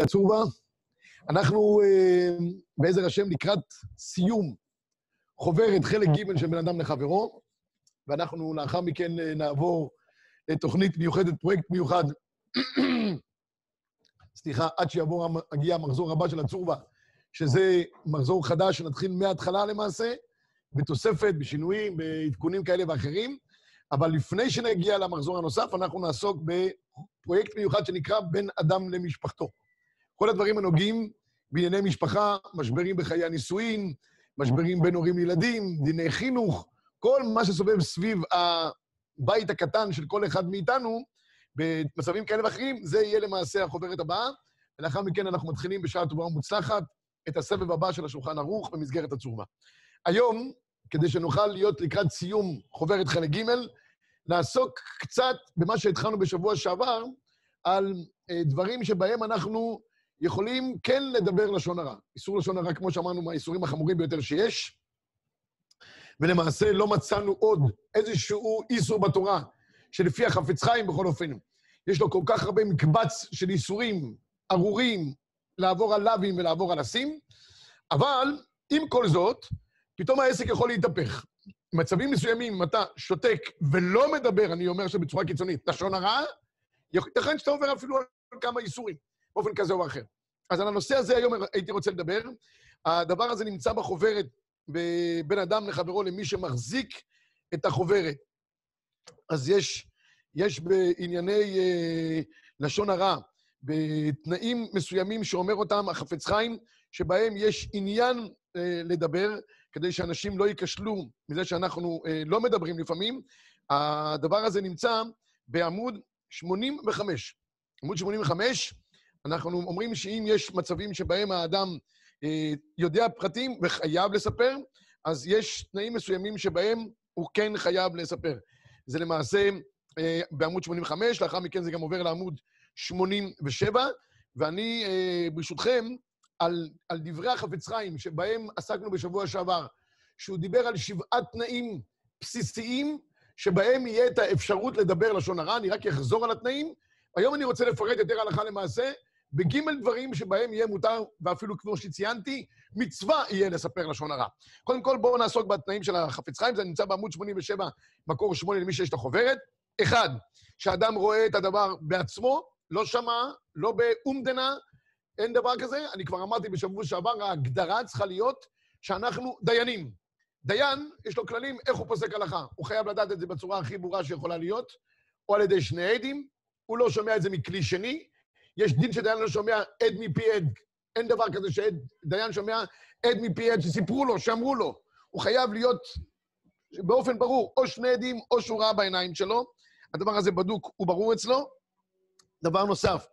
הצורבה. אנחנו אה, בעזר השם לקראת סיום חוברת חלק ג' של בן אדם לחברו, ואנחנו לאחר מכן אה, נעבור לתוכנית מיוחדת, פרויקט מיוחד, סליחה, עד שיעבור, יגיע המחזור הבא של הצורבה, שזה מחזור חדש שנתחיל מההתחלה למעשה, בתוספת, בשינויים, בעדכונים כאלה ואחרים. אבל לפני שנגיע למחזור הנוסף, אנחנו נעסוק בפרויקט מיוחד שנקרא בין אדם למשפחתו. כל הדברים הנוגעים בענייני משפחה, משברים בחיי הנישואין, משברים בין הורים לילדים, דיני חינוך, כל מה שסובב סביב הבית הקטן של כל אחד מאיתנו, במצבים כאלה ואחרים, זה יהיה למעשה החוברת הבאה, ולאחר מכן אנחנו מתחילים בשעה טובה ומוצלחת את הסבב הבא של השולחן ערוך במסגרת הצורמה. היום, כדי שנוכל להיות לקראת סיום חוברת חלק ג', נעסוק קצת במה שהתחלנו בשבוע שעבר, על דברים שבהם אנחנו יכולים כן לדבר לשון הרע. איסור לשון הרע, כמו שאמרנו, מהאיסורים החמורים ביותר שיש, ולמעשה לא מצאנו עוד איזשהו איסור בתורה, שלפי החפץ חיים, בכל אופן, יש לו כל כך הרבה מקבץ של איסורים ארורים לעבור על לאווים ולעבור על הסים, אבל עם כל זאת, פתאום העסק יכול להתהפך. במצבים מסוימים, אם אתה שותק ולא מדבר, אני אומר שבצורה קיצונית, לשון הרע, ייתכן שאתה עובר אפילו על כמה איסורים, באופן כזה או אחר. אז על הנושא הזה היום הייתי רוצה לדבר. הדבר הזה נמצא בחוברת בין אדם לחברו למי שמחזיק את החוברת. אז יש, יש בענייני אה, לשון הרע, בתנאים מסוימים שאומר אותם החפץ חיים, שבהם יש עניין אה, לדבר, כדי שאנשים לא ייכשלו מזה שאנחנו אה, לא מדברים לפעמים. הדבר הזה נמצא בעמוד 85. עמוד 85, אנחנו אומרים שאם יש מצבים שבהם האדם אה, יודע פרטים וחייב לספר, אז יש תנאים מסוימים שבהם הוא כן חייב לספר. זה למעשה אה, בעמוד 85, לאחר מכן זה גם עובר לעמוד 87, ואני, אה, ברשותכם, על, על דברי החפץ חיים, שבהם עסקנו בשבוע שעבר, שהוא דיבר על שבעת תנאים בסיסיים, שבהם יהיה את האפשרות לדבר לשון הרע, אני רק אחזור על התנאים. היום אני רוצה לפרט יותר הלכה למעשה, בגימל דברים שבהם יהיה מותר, ואפילו כמו שציינתי, מצווה יהיה לספר לשון הרע. קודם כל, בואו נעסוק בתנאים של החפץ חיים, זה נמצא בעמוד 87, מקור 8 למי שיש את החוברת. אחד, שאדם רואה את הדבר בעצמו, לא שמע, לא באומדנה, אין דבר כזה. אני כבר אמרתי בשבוע שעבר, ההגדרה צריכה להיות שאנחנו דיינים. דיין, יש לו כללים איך הוא פוסק הלכה. הוא חייב לדעת את זה בצורה הכי ברורה שיכולה להיות, או על ידי שני עדים, הוא לא שומע את זה מכלי שני. יש דין שדיין לא שומע עד מפי עד. אין דבר כזה שדיין שומע עד מפי עד שסיפרו לו, שאמרו לו. הוא חייב להיות באופן ברור, או שני עדים או שורה בעיניים שלו. הדבר הזה בדוק וברור אצלו. דבר נוסף,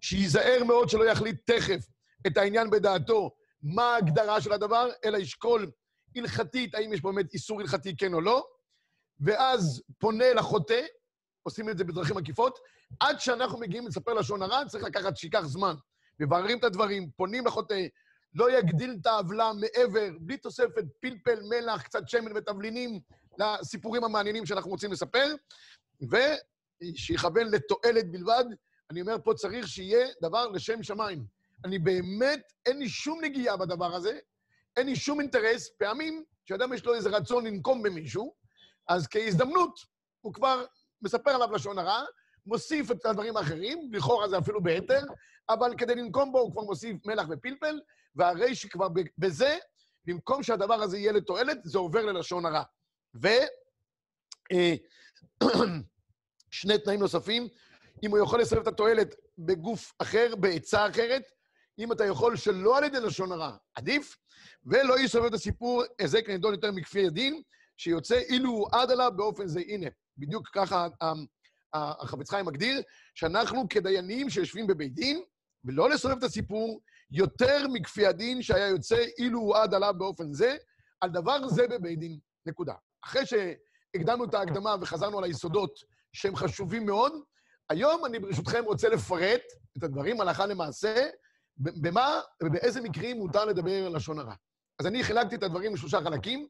שייזהר מאוד שלא יחליט תכף את העניין בדעתו מה ההגדרה של הדבר, אלא ישקול הלכתית, האם יש באמת איסור הלכתי כן או לא, ואז פונה לחוטא, עושים את זה בדרכים עקיפות, עד שאנחנו מגיעים לספר לשון הרע, צריך לקחת, שייקח זמן. מבררים את הדברים, פונים לחוטא, לא יגדיל את העוולה מעבר, בלי תוספת פלפל, מלח, קצת שמן ותבלינים לסיפורים המעניינים שאנחנו רוצים לספר, ושיכוון לתועלת בלבד. אני אומר פה, צריך שיהיה דבר לשם שמיים. אני באמת, אין לי שום נגיעה בדבר הזה, אין לי שום אינטרס. פעמים, כשאדם יש לו איזה רצון לנקום במישהו, אז כהזדמנות, הוא כבר מספר עליו לשון הרע, מוסיף את הדברים האחרים, לכאורה זה אפילו בהתר, אבל כדי לנקום בו הוא כבר מוסיף מלח ופלפל, והרי שכבר בזה, במקום שהדבר הזה יהיה לתועלת, זה עובר ללשון הרע. ו... שני תנאים נוספים, אם הוא יכול לסרב את התועלת בגוף אחר, בעצה אחרת, אם אתה יכול שלא על ידי לשון הרע, עדיף, ולא יסובב את הסיפור היזק נדון יותר מכפי הדין, שיוצא אילו הוא עד עליו באופן זה. הנה, בדיוק ככה החפץ חיים מגדיר, שאנחנו כדיינים שיושבים בבית דין, ולא לסובב את הסיפור יותר מכפי הדין שהיה יוצא אילו הוא עד עליו באופן זה, על דבר זה בבית דין. נקודה. אחרי שהקדמנו את ההקדמה וחזרנו על היסודות שהם חשובים מאוד, היום אני ברשותכם רוצה לפרט את הדברים הלכה למעשה, במה ובאיזה מקרים מותר לדבר לשון הרע. אז אני חילקתי את הדברים לשלושה חלקים,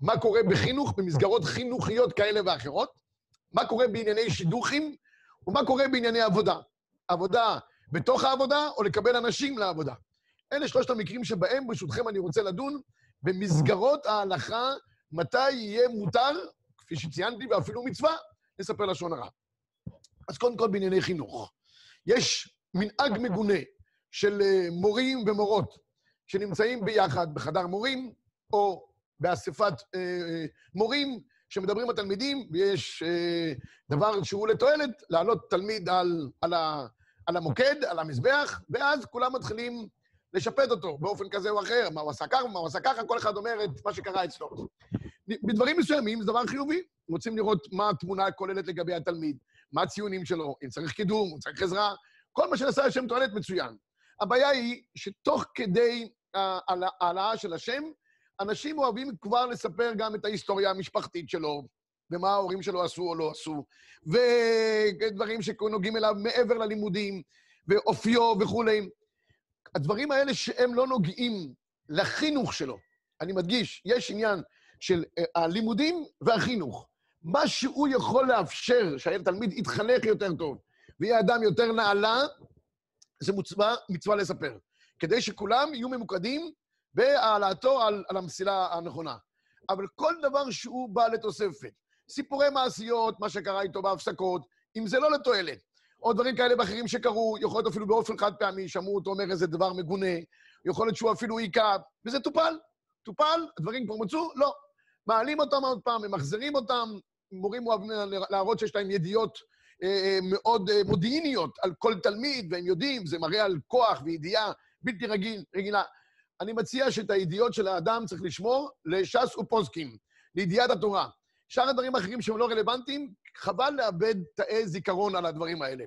מה קורה בחינוך, במסגרות חינוכיות כאלה ואחרות, מה קורה בענייני שידוכים, ומה קורה בענייני עבודה. עבודה בתוך העבודה, או לקבל אנשים לעבודה. אלה שלושת המקרים שבהם, ברשותכם, אני רוצה לדון במסגרות ההלכה, מתי יהיה מותר, כפי שציינתי, ואפילו מצווה, לספר לשון הרע. אז קודם כל בענייני חינוך. יש מנהג מגונה של אה, מורים ומורות שנמצאים ביחד בחדר מורים, או באספת אה, אה, מורים שמדברים התלמידים, ויש אה, דבר שהוא לתועלת, להעלות תלמיד על, על, ה, על המוקד, על המזבח, ואז כולם מתחילים לשפט אותו באופן כזה או אחר, מה הוא עשה ככה, מה הוא עשה ככה, כל אחד אומר את מה שקרה אצלו. בדברים מסוימים זה דבר חיובי. רוצים לראות מה התמונה הכוללת לגבי התלמיד, מה הציונים שלו, אם צריך קידום, אם צריך עזרה, כל מה שנעשה לשם תועלת מצוין. הבעיה היא שתוך כדי העלאה של השם, אנשים אוהבים כבר לספר גם את ההיסטוריה המשפחתית שלו, ומה ההורים שלו עשו או לא עשו, ודברים שנוגעים אליו מעבר ללימודים, ואופיו וכולי. הדברים האלה שהם לא נוגעים לחינוך שלו, אני מדגיש, יש עניין של אה, הלימודים והחינוך. מה שהוא יכול לאפשר שהתלמיד יתחנך יותר טוב ויהיה אדם יותר נעלה, זה מצווה, מצווה לספר. כדי שכולם יהיו ממוקדים בהעלאתו על, על המסילה הנכונה. אבל כל דבר שהוא בא לתוספת, סיפורי מעשיות, מה שקרה איתו בהפסקות, אם זה לא לתועלת, או דברים כאלה ואחרים שקרו, יכול להיות אפילו באופן חד פעמי, שמעו אותו אומר איזה דבר מגונה, יכול להיות שהוא אפילו היכה, וזה טופל. טופל, הדברים כבר מצאו? לא. מעלים אותם עוד פעם, ממחזרים אותם, מורים אוהבים להראות שיש להם ידיעות אה, אה, מאוד אה, מודיעיניות על כל תלמיד, והם יודעים, זה מראה על כוח וידיעה בלתי רגיל, רגילה. אני מציע שאת הידיעות של האדם צריך לשמור לש"ס ופוסקים, לידיעת התורה. שאר הדברים האחרים שהם לא רלוונטיים, חבל לאבד תאי זיכרון על הדברים האלה.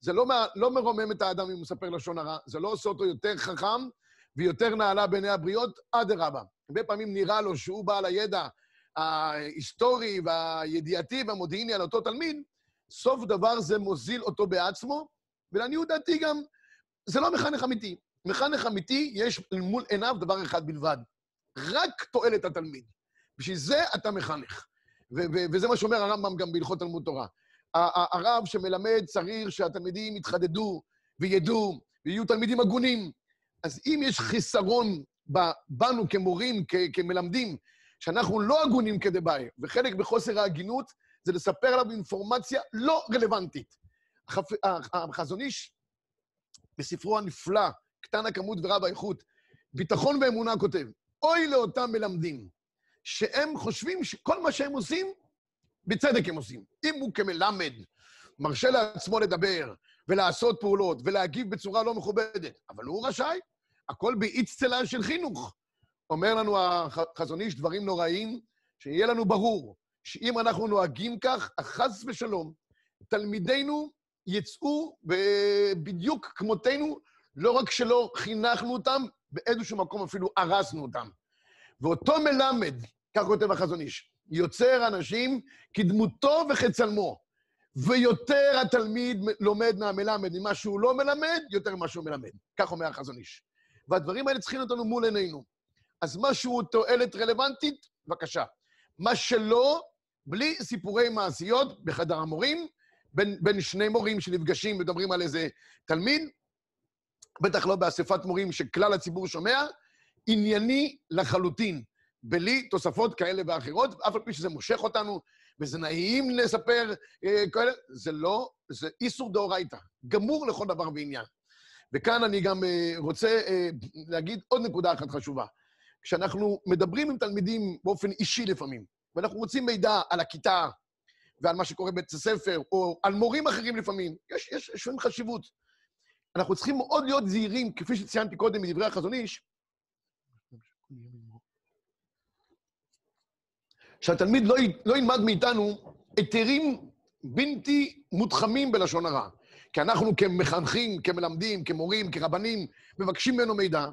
זה לא, לא מרומם את האדם אם הוא מספר לשון הרע, זה לא עושה אותו יותר חכם ויותר נעלה בעיני הבריות, אדרבה. הרבה פעמים נראה לו שהוא בעל הידע ההיסטורי והידיעתי והמודיעיני על אותו תלמיד, סוף דבר זה מוזיל אותו בעצמו, ולעניות דעתי גם, זה לא מחנך אמיתי. מחנך אמיתי, יש מול עיניו דבר אחד בלבד, רק תועלת התלמיד. בשביל זה אתה מחנך. וזה מה שאומר הרמב"ם גם בהלכות תלמוד תורה. הרב שמלמד צריך שהתלמידים יתחדדו וידעו, ויהיו תלמידים הגונים. אז אם יש חיסרון בנו כמורים, כמלמדים, שאנחנו לא הגונים כדבעי, וחלק בחוסר ההגינות זה לספר עליו אינפורמציה לא רלוונטית. החזון איש, בספרו הנפלא, קטן הכמות ורב האיכות, ביטחון ואמונה כותב, אוי לאותם מלמדים, שהם חושבים שכל מה שהם עושים, בצדק הם עושים. אם הוא כמלמד מרשה לעצמו לדבר ולעשות פעולות ולהגיב בצורה לא מכובדת, אבל הוא רשאי, הכל באיצטלה של חינוך. אומר לנו החזון איש דברים נוראים, שיהיה לנו ברור שאם אנחנו נוהגים כך, חס ושלום, תלמידינו יצאו בדיוק כמותנו, לא רק שלא חינכנו אותם, באיזשהו מקום אפילו הרסנו אותם. ואותו מלמד, כך כותב החזון איש, יוצר אנשים כדמותו וכצלמו. ויותר התלמיד לומד מהמלמד ממה שהוא לא מלמד, יותר ממה שהוא מלמד. כך אומר החזון איש. והדברים האלה צריכים אותנו מול עינינו. אז משהו תועלת רלוונטית, בבקשה. מה שלא, בלי סיפורי מעשיות בחדר המורים, בין, בין שני מורים שנפגשים ומדברים על איזה תלמיד, בטח לא באספת מורים שכלל הציבור שומע, ענייני לחלוטין, בלי תוספות כאלה ואחרות, אף על פי שזה מושך אותנו, וזה נעים לספר אה, כאלה, זה לא, זה איסור דאורייתא, גמור לכל דבר ועניין. וכאן אני גם אה, רוצה אה, להגיד עוד נקודה אחת חשובה. כשאנחנו מדברים עם תלמידים באופן אישי לפעמים, ואנחנו רוצים מידע על הכיתה ועל מה שקורה בבית הספר, או על מורים אחרים לפעמים, יש, יש, יש חשיבות. אנחנו צריכים מאוד להיות זהירים, כפי שציינתי קודם מדברי החזון איש, שהתלמיד לא, לא ילמד מאיתנו היתרים בלתי מותחמים בלשון הרע. כי אנחנו כמחנכים, כמלמדים, כמורים, כרבנים, מבקשים ממנו מידע,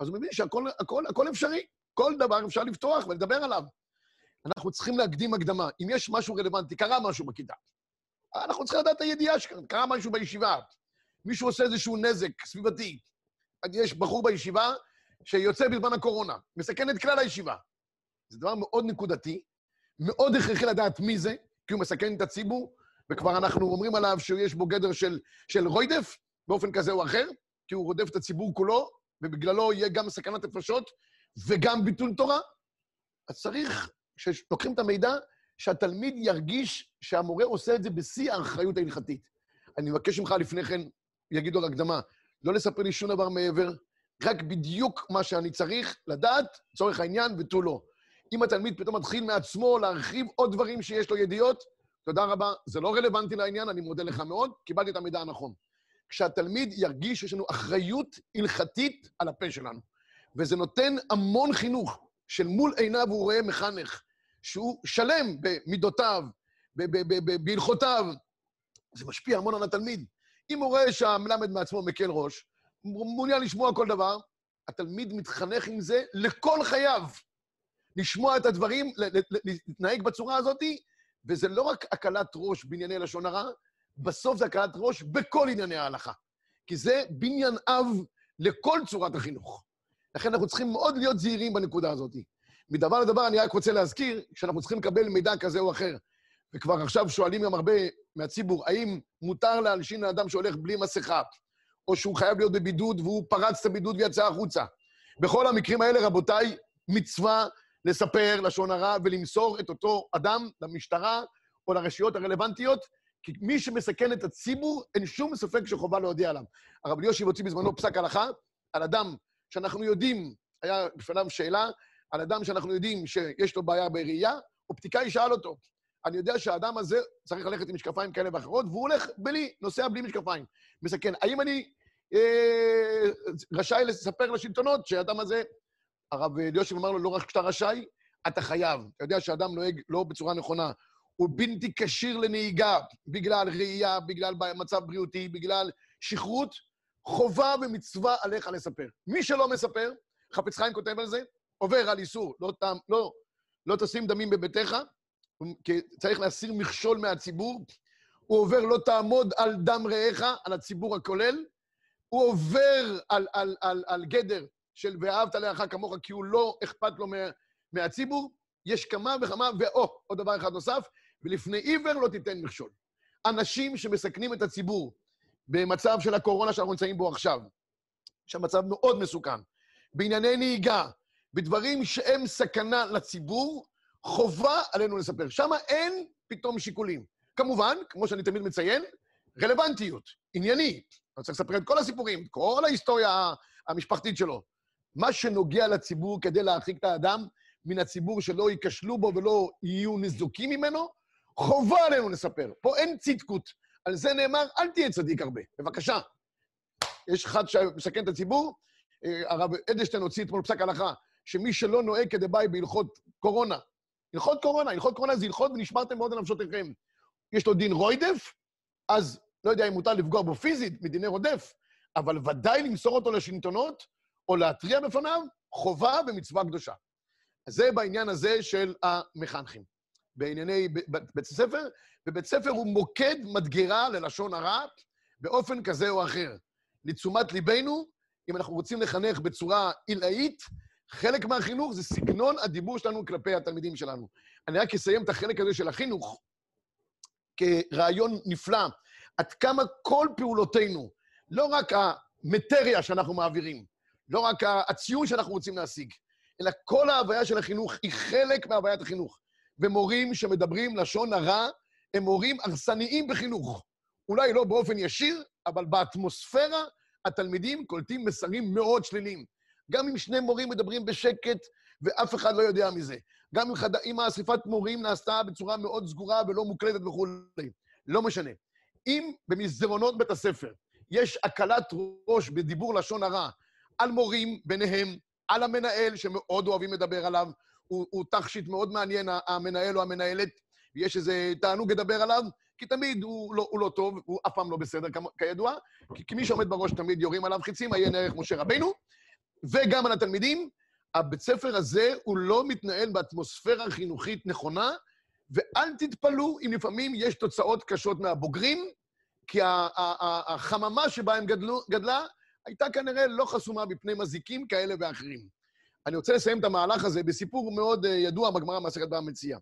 אז הוא מבין שהכל הכל, הכל אפשרי. כל דבר אפשר לפתוח ולדבר עליו. אנחנו צריכים להקדים הקדמה. אם יש משהו רלוונטי, קרה משהו בכיתה, אנחנו צריכים לדעת את הידיעה שקרה משהו בישיבה. מישהו עושה איזשהו נזק סביבתי. יש בחור בישיבה שיוצא בזמן הקורונה, מסכן את כלל הישיבה. זה דבר מאוד נקודתי, מאוד הכרחי לדעת מי זה, כי הוא מסכן את הציבור, וכבר אנחנו אומרים עליו שיש בו גדר של, של רוידף, באופן כזה או אחר, כי הוא רודף את הציבור כולו, ובגללו יהיה גם סכנת נפשות וגם ביטול תורה. אז צריך, כשלוקחים את המידע, שהתלמיד ירגיש שהמורה עושה את זה בשיא האחריות ההלכתית. אני מבקש ממך לפני כן, יגיד עוד הקדמה, לא לספר לי שום דבר מעבר, רק בדיוק מה שאני צריך לדעת, לצורך העניין, ותו לא. אם התלמיד פתאום מתחיל מעצמו להרחיב עוד דברים שיש לו ידיעות, תודה רבה, זה לא רלוונטי לעניין, אני מודה לך מאוד, קיבלתי את המידע הנכון. כשהתלמיד ירגיש שיש לנו אחריות הלכתית על הפה שלנו, וזה נותן המון חינוך של מול עיניו הוא רואה מחנך, שהוא שלם במידותיו, בהלכותיו, זה משפיע המון על התלמיד. אם הוא רואה שהמלמד מעצמו מקל ראש, מעוניין לשמוע כל דבר, התלמיד מתחנך עם זה לכל חייו. לשמוע את הדברים, להתנהג בצורה הזאת, וזה לא רק הקלת ראש בענייני לשון הרע, בסוף זה הקלת ראש בכל ענייני ההלכה. כי זה בניין אב לכל צורת החינוך. לכן אנחנו צריכים מאוד להיות זהירים בנקודה הזאת. מדבר לדבר אני רק רוצה להזכיר שאנחנו צריכים לקבל מידע כזה או אחר. וכבר עכשיו שואלים גם הרבה מהציבור, האם מותר להלשין לאדם שהולך בלי מסכה, או שהוא חייב להיות בבידוד והוא פרץ את הבידוד ויצא החוצה. בכל המקרים האלה, רבותיי, מצווה לספר לשון הרע ולמסור את אותו אדם למשטרה או לרשויות הרלוונטיות, כי מי שמסכן את הציבור, אין שום ספק שחובה להודיע עליו. הרב אלישיב הוציא בזמנו פסק הלכה על אדם שאנחנו יודעים, היה בפניו שאלה, על אדם שאנחנו יודעים שיש לו בעיה בראייה, אופטיקאי שאל אותו, אני יודע שהאדם הזה צריך ללכת עם משקפיים כאלה ואחרות, והוא הולך בלי, נוסע בלי משקפיים. מסכן. האם אני אה, רשאי לספר לשלטונות שהאדם הזה... הרב אלישיב אמר לו, לא רק שאתה רשאי, אתה חייב. אתה יודע שאדם נוהג לא בצורה נכונה, הוא בלתי כשיר לנהיגה בגלל ראייה, בגלל מצב בריאותי, בגלל שכרות, חובה ומצווה עליך לספר. מי שלא מספר, חפץ חיים כותב על זה, עובר על איסור, לא, לא, לא תשים דמים בביתך, צריך להסיר מכשול מהציבור. הוא עובר לא תעמוד על דם רעיך, על הציבור הכולל. הוא עובר על, על, על, על גדר של ואהבת לרעך כמוך, כי הוא לא אכפת לו מה, מהציבור. יש כמה וכמה, ואו, עוד דבר אחד נוסף, ולפני עיוור לא תיתן מכשול. אנשים שמסכנים את הציבור במצב של הקורונה שאנחנו נמצאים בו עכשיו, שהמצב מאוד מסוכן, בענייני נהיגה, בדברים שהם סכנה לציבור, חובה עלינו לספר. שם אין פתאום שיקולים. כמובן, כמו שאני תמיד מציין, רלוונטיות, עניינית. אני צריך לספר את כל הסיפורים, כל ההיסטוריה המשפחתית שלו. מה שנוגע לציבור כדי להרחיק את האדם מן הציבור שלא ייכשלו בו ולא יהיו ניזוקים ממנו, חובה עלינו לספר. פה אין צדקות. על זה נאמר, אל תהיה צדיק הרבה. בבקשה. יש אחד שמסכן את הציבור, אה, הרב אדלשטיין הוציא אתמול פסק הלכה, שמי שלא נוהג כדבעי בהלכות קורונה, הלכות קורונה, הלכות קורונה זה הלכות ונשמרתם מאוד על נפשותיכם. יש לו דין רוידף, אז לא יודע אם מותר לפגוע בו פיזית, מדיני רודף, אבל ודאי למסור אותו לשלטונות, או להתריע בפניו, חובה ומצווה קדושה. זה בעניין הזה של המחנכים. בענייני בית הספר, ובית ספר הוא מוקד מדגרה ללשון הרע באופן כזה או אחר. לתשומת ליבנו, אם אנחנו רוצים לחנך בצורה עילאית, חלק מהחינוך זה סגנון הדיבור שלנו כלפי התלמידים שלנו. אני רק אסיים את החלק הזה של החינוך כרעיון נפלא, עד כמה כל פעולותינו, לא רק המטריה שאנחנו מעבירים, לא רק הציון שאנחנו רוצים להשיג, אלא כל ההוויה של החינוך היא חלק מהוויית החינוך. ומורים שמדברים לשון הרע הם מורים הרסניים בחינוך. אולי לא באופן ישיר, אבל באטמוספירה התלמידים קולטים מסרים מאוד שליליים. גם אם שני מורים מדברים בשקט ואף אחד לא יודע מזה. גם אם, חד... אם האספת מורים נעשתה בצורה מאוד סגורה ולא מוקלטת וכולי. לא משנה. אם במסדרונות בית הספר יש הקלת ראש בדיבור לשון הרע על מורים ביניהם, על המנהל, שמאוד אוהבים לדבר עליו, הוא, הוא תכשיט מאוד מעניין, המנהל או המנהלת, ויש איזה תענוג לדבר עליו, כי תמיד הוא לא, הוא לא טוב, הוא אף פעם לא בסדר, כידוע, כי, כי מי שעומד בראש תמיד יורים עליו חיצים, עיין ערך משה רבנו, וגם על התלמידים. הבית ספר הזה הוא לא מתנהל באטמוספירה חינוכית נכונה, ואל תתפלאו אם לפעמים יש תוצאות קשות מהבוגרים, כי החממה שבה הם גדלו, גדלה הייתה כנראה לא חסומה בפני מזיקים כאלה ואחרים. אני רוצה לסיים את המהלך הזה בסיפור מאוד אה, ידוע בגמרא במסכת בר מציאה.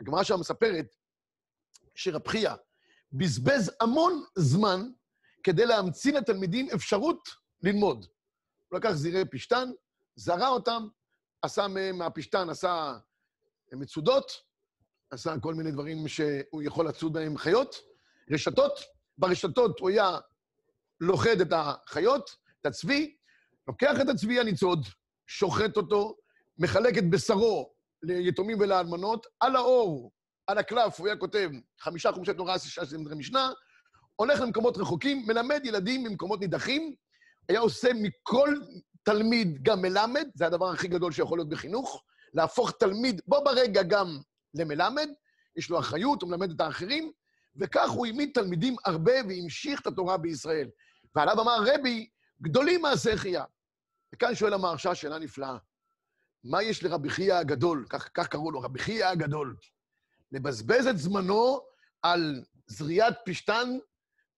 הגמרא שם מספרת שרב חייא בזבז המון זמן כדי להמציא לתלמידים אפשרות ללמוד. הוא לקח זירי פשתן, זרע אותם, עשה מהם, מהפשתן עשה מצודות, עשה כל מיני דברים שהוא יכול לצוד בהם חיות, רשתות, ברשתות הוא היה לוכד את החיות, את הצבי, לוקח את הצבי הניצוד, שוחט אותו, מחלק את בשרו ליתומים ולאלמנות, על האור, על הקלף, הוא היה כותב חמישה חומשי תורה, שישה סדרי משנה, הולך למקומות רחוקים, מלמד ילדים ממקומות נידחים, היה עושה מכל תלמיד גם מלמד, זה הדבר הכי גדול שיכול להיות בחינוך, להפוך תלמיד בו ברגע גם למלמד, יש לו אחריות, הוא מלמד את האחרים, וכך הוא העמיד תלמידים הרבה והמשיך את התורה בישראל. ועליו אמר רבי, גדולים מעשי חייה. וכאן שואל המהרש"א שאלה נפלאה. מה יש לרבי חייא הגדול, כך, כך קראו לו, רבי חייא הגדול, לבזבז את זמנו על זריעת פשתן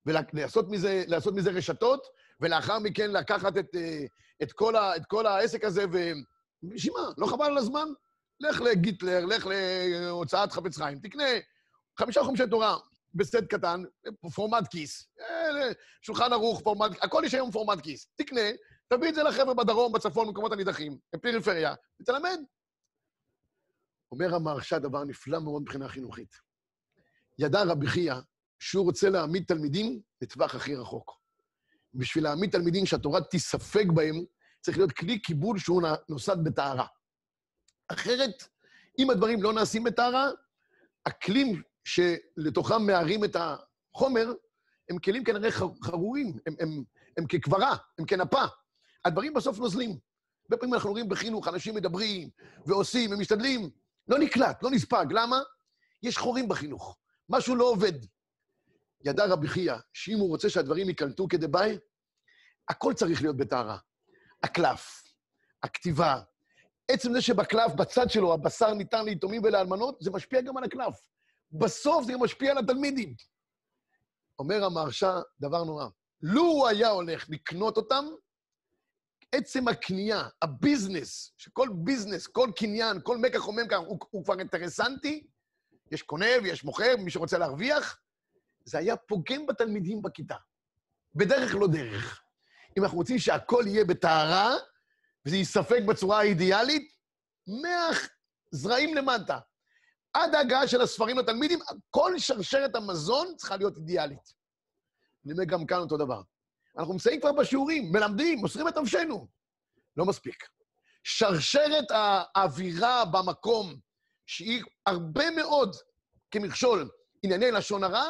ולעשות מזה, מזה רשתות, ולאחר מכן לקחת את, אה, את, כל, ה, את כל העסק הזה ו... בשביל מה? לא חבל על הזמן? לך לגיטלר, לך להוצאת חפץ חיים, תקנה חמישה חומשי תורה בסט קטן, פורמט כיס, אה, שולחן ערוך, פורמט, הכל יש היום פורמט כיס. תקנה, תביא את זה לחבר'ה בדרום, בצפון, במקומות הנידחים, בפריפריה, ותלמד. אומר המהרש"א דבר נפלא מאוד מבחינה חינוכית. ידע רבי חייא שהוא רוצה להעמיד תלמידים לטווח הכי רחוק. בשביל להעמיד תלמידים שהתורה תיספג בהם, צריך להיות כלי קיבול שהוא נוסד בטהרה. אחרת, אם הדברים לא נעשים בטהרה, הכלים שלתוכם מערים את החומר, הם כלים כנראה חרורים, הם, הם, הם כקברה, הם כנפה. הדברים בסוף נוזלים. הרבה פעמים אנחנו רואים בחינוך, אנשים מדברים ועושים ומשתדלים, לא נקלט, לא נספג. למה? יש חורים בחינוך, משהו לא עובד. ידע רבי חייא, שאם הוא רוצה שהדברים ייקלטו כדבעי, הכל צריך להיות בטהרה. הקלף, הכתיבה, עצם זה שבקלף, בצד שלו, הבשר ניתן ליתומים ולאלמנות, זה משפיע גם על הקלף. בסוף זה משפיע על התלמידים. אומר המהרש"א דבר נורא. לו הוא היה הולך לקנות אותם, עצם הקנייה, הביזנס, שכל ביזנס, כל קניין, כל מקח או ממקח הוא, הוא כבר אינטרסנטי, יש קונה ויש מוכר, מי שרוצה להרוויח, זה היה פוגם בתלמידים בכיתה. בדרך לא דרך. אם אנחנו רוצים שהכל יהיה בטהרה, וזה ייספק בצורה האידיאלית, מאה זרעים למטה. עד ההגעה של הספרים לתלמידים, כל שרשרת המזון צריכה להיות אידיאלית. אני אומר גם כאן אותו דבר. אנחנו נמצאים כבר בשיעורים, מלמדים, מוסרים את נפשנו. לא מספיק. שרשרת האווירה במקום, שהיא הרבה מאוד כמכשול ענייני לשון הרע,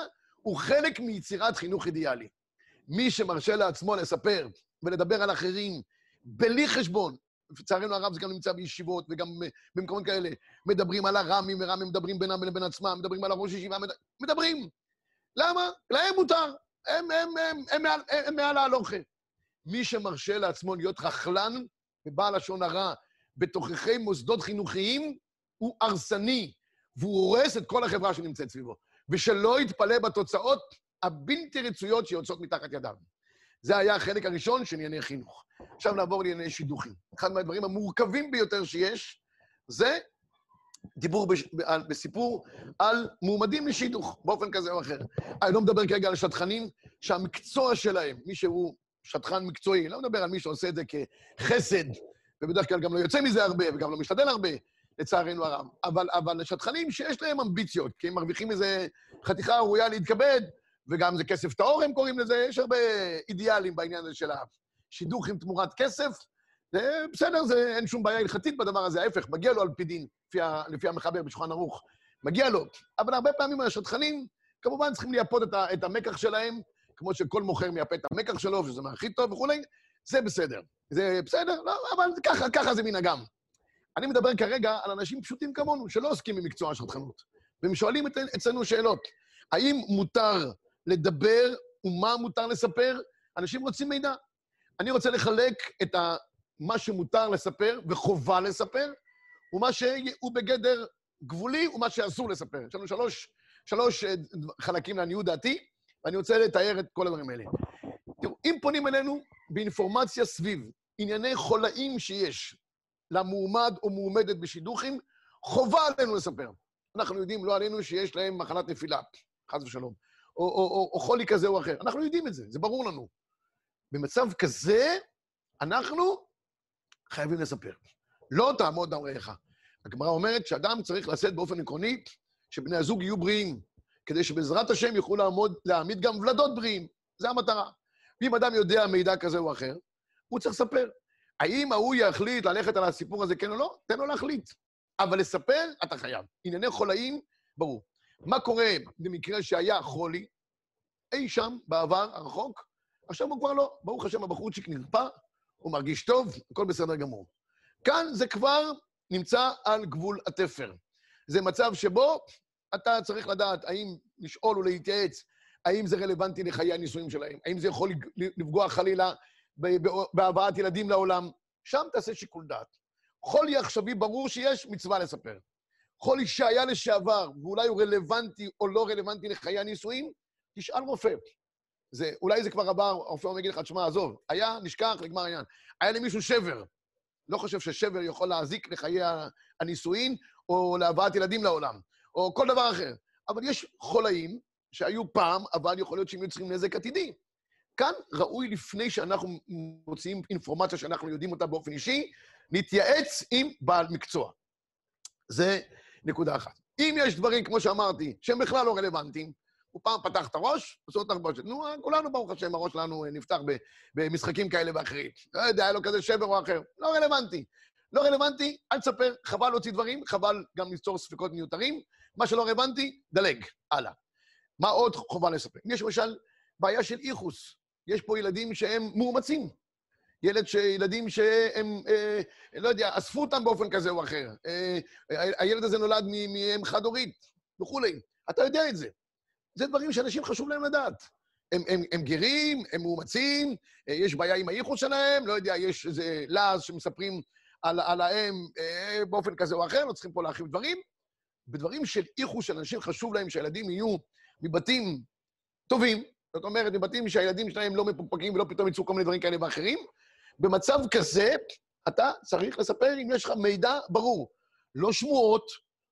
הוא חלק מיצירת חינוך אידיאלי. מי שמרשה לעצמו לספר ולדבר על אחרים בלי חשבון, לצערנו הרב זה גם נמצא בישיבות וגם במקומות כאלה, מדברים על הרמים, ורמים מדברים בינם לבין עצמם, מדברים על הראש ישיבה, מדברים. למה? להם מותר. הם, הם, הם, הם, מעל, הם מעל ההלוכה. מי שמרשה לעצמו להיות רכלן ובעל לשון הרע בתוככי מוסדות חינוכיים, הוא הרסני, והוא הורס את כל החברה שנמצאת סביבו. ושלא יתפלא בתוצאות הבלתי רצויות שיוצאות מתחת ידיו. זה היה החלק הראשון של ענייני חינוך. עכשיו נעבור לענייני שידוכים. אחד מהדברים המורכבים ביותר שיש, זה דיבור בש... בסיפור על מועמדים לשידוך, באופן כזה או אחר. אני לא מדבר כרגע על שטחנים שהמקצוע שלהם, מי שהוא שטחן מקצועי, לא מדבר על מי שעושה את זה כחסד, ובדרך כלל גם לא יוצא מזה הרבה, וגם לא משתדל הרבה, לצערנו הרב. אבל, אבל שטחנים שיש להם אמביציות, כי הם מרוויחים איזה חתיכה ראויה להתכבד, וגם זה כסף טהור, הם קוראים לזה, יש הרבה אידיאלים בעניין הזה של השידוך עם תמורת כסף. זה בסדר, זה, אין שום בעיה הלכתית בדבר הזה, ההפך, מגיע לו על פי דין, לפי, ה, לפי המחבר בשולחן ערוך. מגיע לו. אבל הרבה פעמים השטחנים, כמובן צריכים לייפות את, את המקח שלהם, כמו שכל מוכר מייפה את המקח שלו, שזה הכי טוב וכולי, זה בסדר. זה בסדר, לא, אבל ככה, ככה זה מנהגם. אני מדבר כרגע על אנשים פשוטים כמונו, שלא עוסקים במקצוע השטחנות. והם שואלים אצלנו שאלות. האם מותר לדבר ומה מותר לספר? אנשים רוצים מידע. אני רוצה לחלק את ה... מה שמותר לספר וחובה לספר, ומה שהוא בגדר גבולי ומה שאסור לספר. יש לנו שלוש, שלוש אה, חלקים לעניות דעתי, ואני רוצה לתאר את כל הדברים האלה. תראו, אם פונים אלינו באינפורמציה סביב ענייני חולאים שיש למועמד או מועמדת בשידוכים, חובה עלינו לספר. אנחנו יודעים, לא עלינו, שיש להם מחלת נפילה, חס ושלום. או, או, או, או חולי כזה או אחר. אנחנו יודעים את זה, זה ברור לנו. במצב כזה, אנחנו חייבים לספר. לא תעמוד דמריך. הגמרא אומרת שאדם צריך לשאת באופן עקרוני שבני הזוג יהיו בריאים, כדי שבעזרת השם יוכלו לעמוד, להעמיד גם ולדות בריאים. זה המטרה. ואם אדם יודע מידע כזה או אחר, הוא צריך לספר. האם ההוא יחליט ללכת על הסיפור הזה, כן או לא? תן לו להחליט. אבל לספר, אתה חייב. ענייני חולאים, ברור. מה קורה במקרה שהיה חולי, אי שם, בעבר הרחוק, עכשיו הוא כבר לא. ברוך השם, הבחורצ'יק נרפא, הוא מרגיש טוב, הכל בסדר גמור. כאן זה כבר נמצא על גבול התפר. זה מצב שבו אתה צריך לדעת האם לשאול ולהתייעץ, האם זה רלוונטי לחיי הנישואים שלהם, האם זה יכול לפגוע חלילה בהבאת ילדים לעולם. שם תעשה שיקול דעת. חולי עכשווי, ברור שיש מצווה לספר. חולי שהיה לשעבר, ואולי הוא רלוונטי או לא רלוונטי לחיי הנישואים, תשאל רופא. זה, אולי זה כבר עבר, הרופא אומר לך, תשמע, עזוב, היה, נשכח, נגמר העניין. היה למישהו שבר. לא חושב ששבר יכול להזיק לחיי הנישואין או להבאת ילדים לעולם, או כל דבר אחר. אבל יש חולאים שהיו פעם, אבל יכול להיות שהם היו צריכים נזק עתידי. כאן ראוי, לפני שאנחנו מוציאים אינפורמציה שאנחנו יודעים אותה באופן אישי, להתייעץ עם בעל מקצוע. זה נקודה אחת. אם יש דברים, כמו שאמרתי, שהם בכלל לא רלוונטיים, הוא פעם פתח את הראש, עשו תחבושת. נו, כולנו, ברוך השם, הראש שלנו נפתח במשחקים כאלה ואחרים. לא יודע, היה לו כזה שבר או אחר. לא רלוונטי. לא רלוונטי, אל תספר, חבל להוציא דברים, חבל גם ליצור ספקות מיותרים. מה שלא רלוונטי, דלג, הלאה. מה עוד חובה לספר? יש למשל בעיה של איחוס. יש פה ילדים שהם מאומצים. ילד ש... ילדים שהם, אה, לא יודע, אספו אותם באופן כזה או אחר. אה, הילד הזה נולד מאם חד-הורית וכולי. אתה יודע את זה. זה דברים שאנשים חשוב להם לדעת. הם, הם, הם גרים, הם מאומצים, אה, יש בעיה עם הייחוס שלהם, לא יודע, יש איזה לעז שמספרים על, על האם אה, באופן כזה או אחר, לא צריכים פה להרחיב דברים. בדברים של ייחוס של אנשים חשוב להם שהילדים יהיו מבתים טובים, זאת אומרת, מבתים שהילדים שלהם לא מפוקפקים ולא פתאום יצאו כל מיני דברים כאלה ואחרים. במצב כזה, אתה צריך לספר אם יש לך מידע ברור. לא שמועות,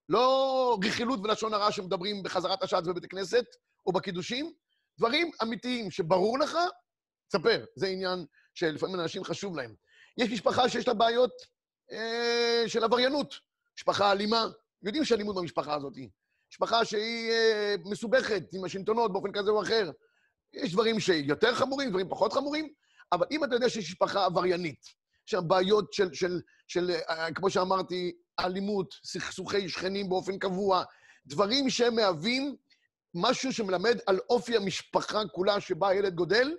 לא רכילות ולשון הרע שמדברים בחזרת השעת בבית הכנסת או בקידושים, דברים אמיתיים שברור לך, תספר. זה עניין שלפעמים אנשים חשוב להם. יש משפחה שיש לה בעיות אה, של עבריינות, משפחה אלימה. יודעים שאלימות במשפחה הזאת. משפחה שהיא אה, מסובכת עם השלטונות באופן כזה או אחר. יש דברים שיותר חמורים, דברים פחות חמורים, אבל אם אתה יודע שיש משפחה עבריינית, שהבעיות של, של, של, של, אה, כמו שאמרתי, אלימות, סכסוכי שכנים באופן קבוע, דברים שהם מהווים משהו שמלמד על אופי המשפחה כולה שבה הילד גודל,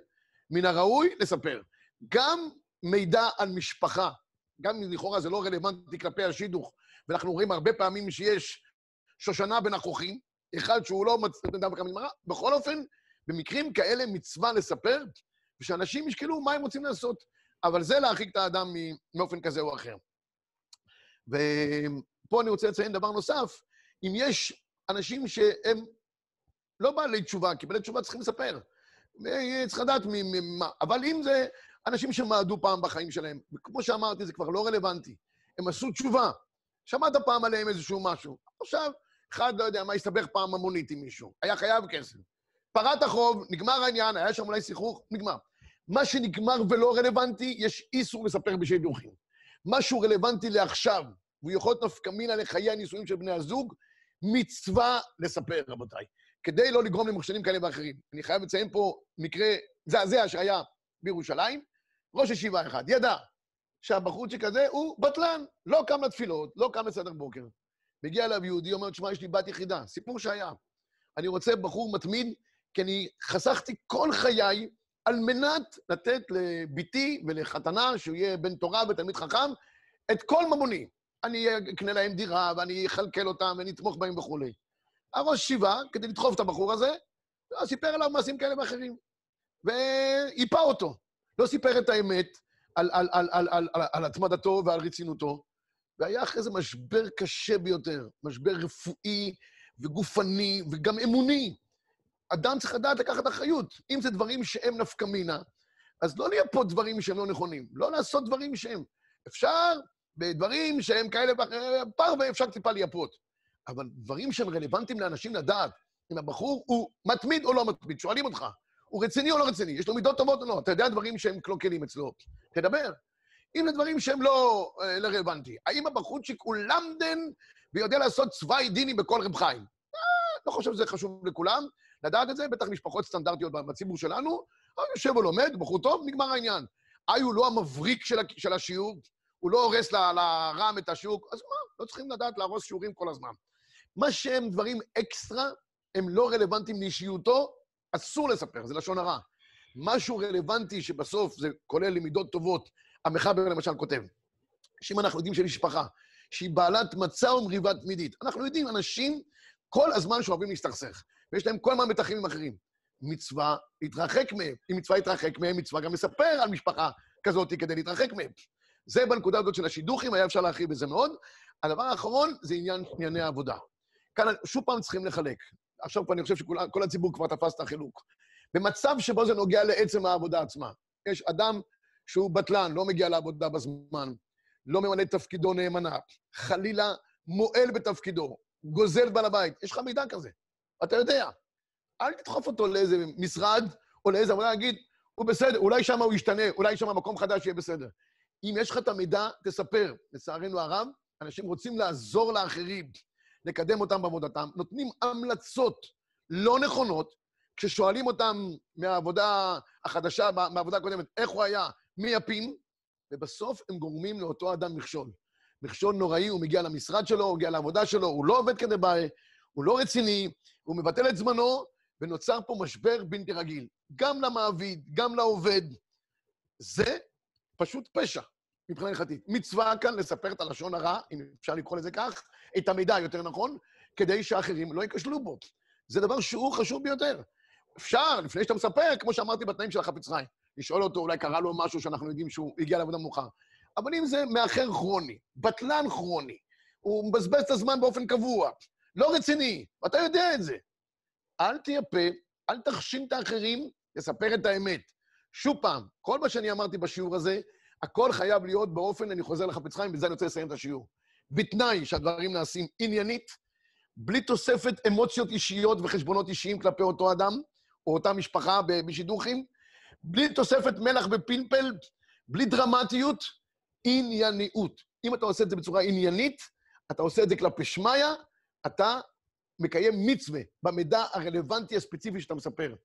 מן הראוי לספר. גם מידע על משפחה, גם אם לכאורה זה לא רלוונטי כלפי השידוך, ואנחנו רואים הרבה פעמים שיש שושנה בין החוכים, אחד שהוא לא נגמרה, בכל אופן, במקרים כאלה מצווה לספר, ושאנשים ישקלו מה הם רוצים לעשות. אבל זה להרחיק את האדם מאופן כזה או אחר. ופה אני רוצה לציין דבר נוסף, אם יש אנשים שהם לא בעלי תשובה, כי בעלי תשובה צריכים לספר. צריך לדעת ממה, אבל אם זה אנשים שמעדו פעם בחיים שלהם, וכמו שאמרתי, זה כבר לא רלוונטי. הם עשו תשובה. שמעת פעם עליהם איזשהו משהו. עכשיו, אחד, לא יודע מה, הסתבך פעם ממונית עם מישהו. היה חייב כסף. פרט החוב, נגמר העניין, היה שם אולי שיחוך, נגמר. מה שנגמר ולא רלוונטי, יש איסור לספר בשידוכים. משהו רלוונטי לעכשיו, והוא יכול להיות נפקא לחיי הנישואים של בני הזוג, מצווה לספר, רבותיי. כדי לא לגרום למחשנים כאלה ואחרים. אני חייב לציין פה מקרה זעזע שהיה בירושלים. ראש ישיבה אחד ידע שהבחורצ'יק הזה הוא בטלן, לא קם לתפילות, לא קם לסדר בוקר. מגיע אליו יהודי, אומר, תשמע, יש לי בת יחידה, סיפור שהיה. אני רוצה בחור מתמיד, כי אני חסכתי כל חיי על מנת לתת לביתי ולחתנה, שהוא יהיה בן תורה ותלמיד חכם, את כל ממוני. אני אקנה להם דירה, ואני אכלכל אותם, ואני אתמוך בהם וכולי. הראש שיבה, כדי לדחוף את הבחור הזה, סיפר עליו מעשים כאלה ואחרים. ואיפה אותו. לא סיפר את האמת על, על, על, על, על, על, על התמדתו ועל רצינותו, והיה אחרי זה משבר קשה ביותר, משבר רפואי וגופני וגם אמוני. אדם צריך לדעת לקחת אחריות. אם זה דברים שהם נפקא מינה, אז לא לייפות דברים שהם לא נכונים, לא לעשות דברים שהם... אפשר בדברים שהם כאלה ואחרים, פרווה אפשר טיפה לייפות. אבל דברים שהם רלוונטיים לאנשים לדעת, אם הבחור הוא מתמיד או לא מתמיד, שואלים אותך, הוא רציני או לא רציני, יש לו מידות טובות או לא, אתה יודע דברים שהם קלוקלים אצלו, תדבר. אם לדברים שהם לא אה, לא רלוונטי, האם הבחורצ'יק הוא למדן ויודע לעשות צוואי דיני בכל רב חיים? אה, לא חושב שזה חשוב לכולם, לדעת את זה, בטח משפחות סטנדרטיות בציבור שלנו, יושב ולומד, בחור טוב, נגמר העניין. איי הוא לא המבריק של, של השיעור, הוא לא הורס לרם את השיעור, אז מה, לא צריכים לדעת להרוס שיעורים כל הזמן. מה שהם דברים אקסטרה, הם לא רלוונטיים לאישיותו, אסור לספר, זה לשון הרע. משהו רלוונטי שבסוף זה כולל למידות טובות, המחבר למשל כותב, שאם אנחנו יודעים של משפחה, שהיא בעלת מצע ומריבה תמידית, אנחנו יודעים, אנשים כל הזמן שאוהבים להסתכסך, ויש להם כל הזמן מתחים עם אחרים. מצווה להתרחק מהם. אם מצווה להתרחק מהם, מצווה גם לספר על משפחה כזאת כדי להתרחק מהם. זה בנקודה הזאת של השידוכים, היה אפשר להרחיב בזה מאוד. הדבר האחרון זה עניין ענייני העבודה. כאן שוב פעם צריכים לחלק. עכשיו פה אני חושב שכל הציבור כבר תפס את החילוק. במצב שבו זה נוגע לעצם העבודה עצמה. יש אדם שהוא בטלן, לא מגיע לעבודה בזמן, לא ממלא תפקידו נאמנה, חלילה מועל בתפקידו, גוזל בעל הבית. יש לך מידע כזה, אתה יודע. אל תדחוף אותו לאיזה משרד או לאיזה עבודה, להגיד, הוא בסדר, אולי שם הוא ישתנה, אולי שם מקום חדש יהיה בסדר. אם יש לך את המידע, תספר. לצערנו הרב, אנשים רוצים לעזור לאחרים, לקדם אותם בעבודתם, נותנים המלצות לא נכונות, כששואלים אותם מהעבודה החדשה, מהעבודה הקודמת, איך הוא היה, מי יפים, ובסוף הם גורמים לאותו אדם מכשול. מכשול נוראי, הוא מגיע למשרד שלו, הוא מגיע לעבודה שלו, הוא לא עובד כדי בעיה, הוא לא רציני, הוא מבטל את זמנו, ונוצר פה משבר בלתי רגיל. גם למעביד, גם לעובד. זה פשוט פשע מבחינה הלכתית. מצווה כאן לספר את הלשון הרע, אם אפשר לקרוא לזה כך, את המידע יותר נכון, כדי שאחרים לא ייכשלו בו. זה דבר שהוא חשוב ביותר. אפשר, לפני שאתה מספר, כמו שאמרתי בתנאים של החפץ חיים, לשאול אותו, אולי קרה לו משהו שאנחנו יודעים שהוא הגיע לעבודה מאוחר. אבל אם זה מאחר כרוני, בטלן כרוני, הוא מבזבז את הזמן באופן קבוע, לא רציני, ואתה יודע את זה, אל תהיה פה, אל תכשים את האחרים, תספר את האמת. שוב פעם, כל מה שאני אמרתי בשיעור הזה, הכל חייב להיות באופן, אני חוזר לחפץ חיים, בזה אני רוצה לסיים את השיעור. בתנאי שהדברים נעשים עניינית, בלי תוספת אמוציות אישיות וחשבונות אישיים כלפי אותו אדם, או אותה משפחה בשידוכים, בלי תוספת מלח בפלפל, בלי דרמטיות, ענייניות. אם אתה עושה את זה בצורה עניינית, אתה עושה את זה כלפי שמיא, אתה מקיים מצווה במידע הרלוונטי הספציפי שאתה מספר.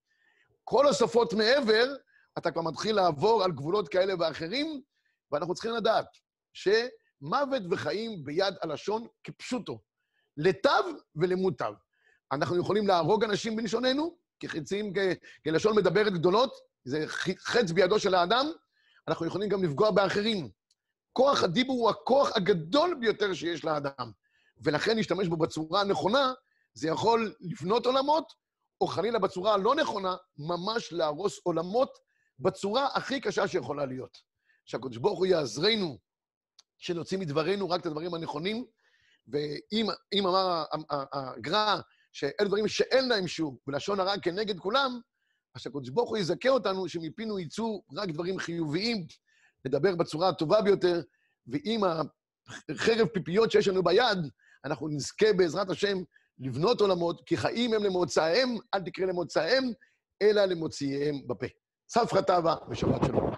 כל השפות מעבר, אתה כבר מתחיל לעבור על גבולות כאלה ואחרים, ואנחנו צריכים לדעת שמוות וחיים ביד הלשון כפשוטו, לטב ולמוטב. אנחנו יכולים להרוג אנשים בלשוננו, כחצים, כלשון מדברת גדולות, זה חץ בידו של האדם, אנחנו יכולים גם לפגוע באחרים. כוח הדיבור הוא הכוח הגדול ביותר שיש לאדם, ולכן להשתמש בו בצורה הנכונה, זה יכול לבנות עולמות, או חלילה בצורה הלא נכונה, ממש להרוס עולמות בצורה הכי קשה שיכולה להיות. שהקדוש ברוך הוא יעזרנו שנוציא מדברנו רק את הדברים הנכונים, ואם אמר הגר"א שאלה דברים שאין להם שוב, ולשון הרע כנגד כולם, אז שהקדוש ברוך הוא יזכה אותנו שמפינו יצאו רק דברים חיוביים, לדבר בצורה הטובה ביותר, ועם החרב פיפיות שיש לנו ביד, אנחנו נזכה בעזרת השם לבנות עולמות, כי חיים הם למוצאיהם, אל תקרא למוצאיהם, אלא למוציאיהם בפה. ספרא טבא ושבת שלום.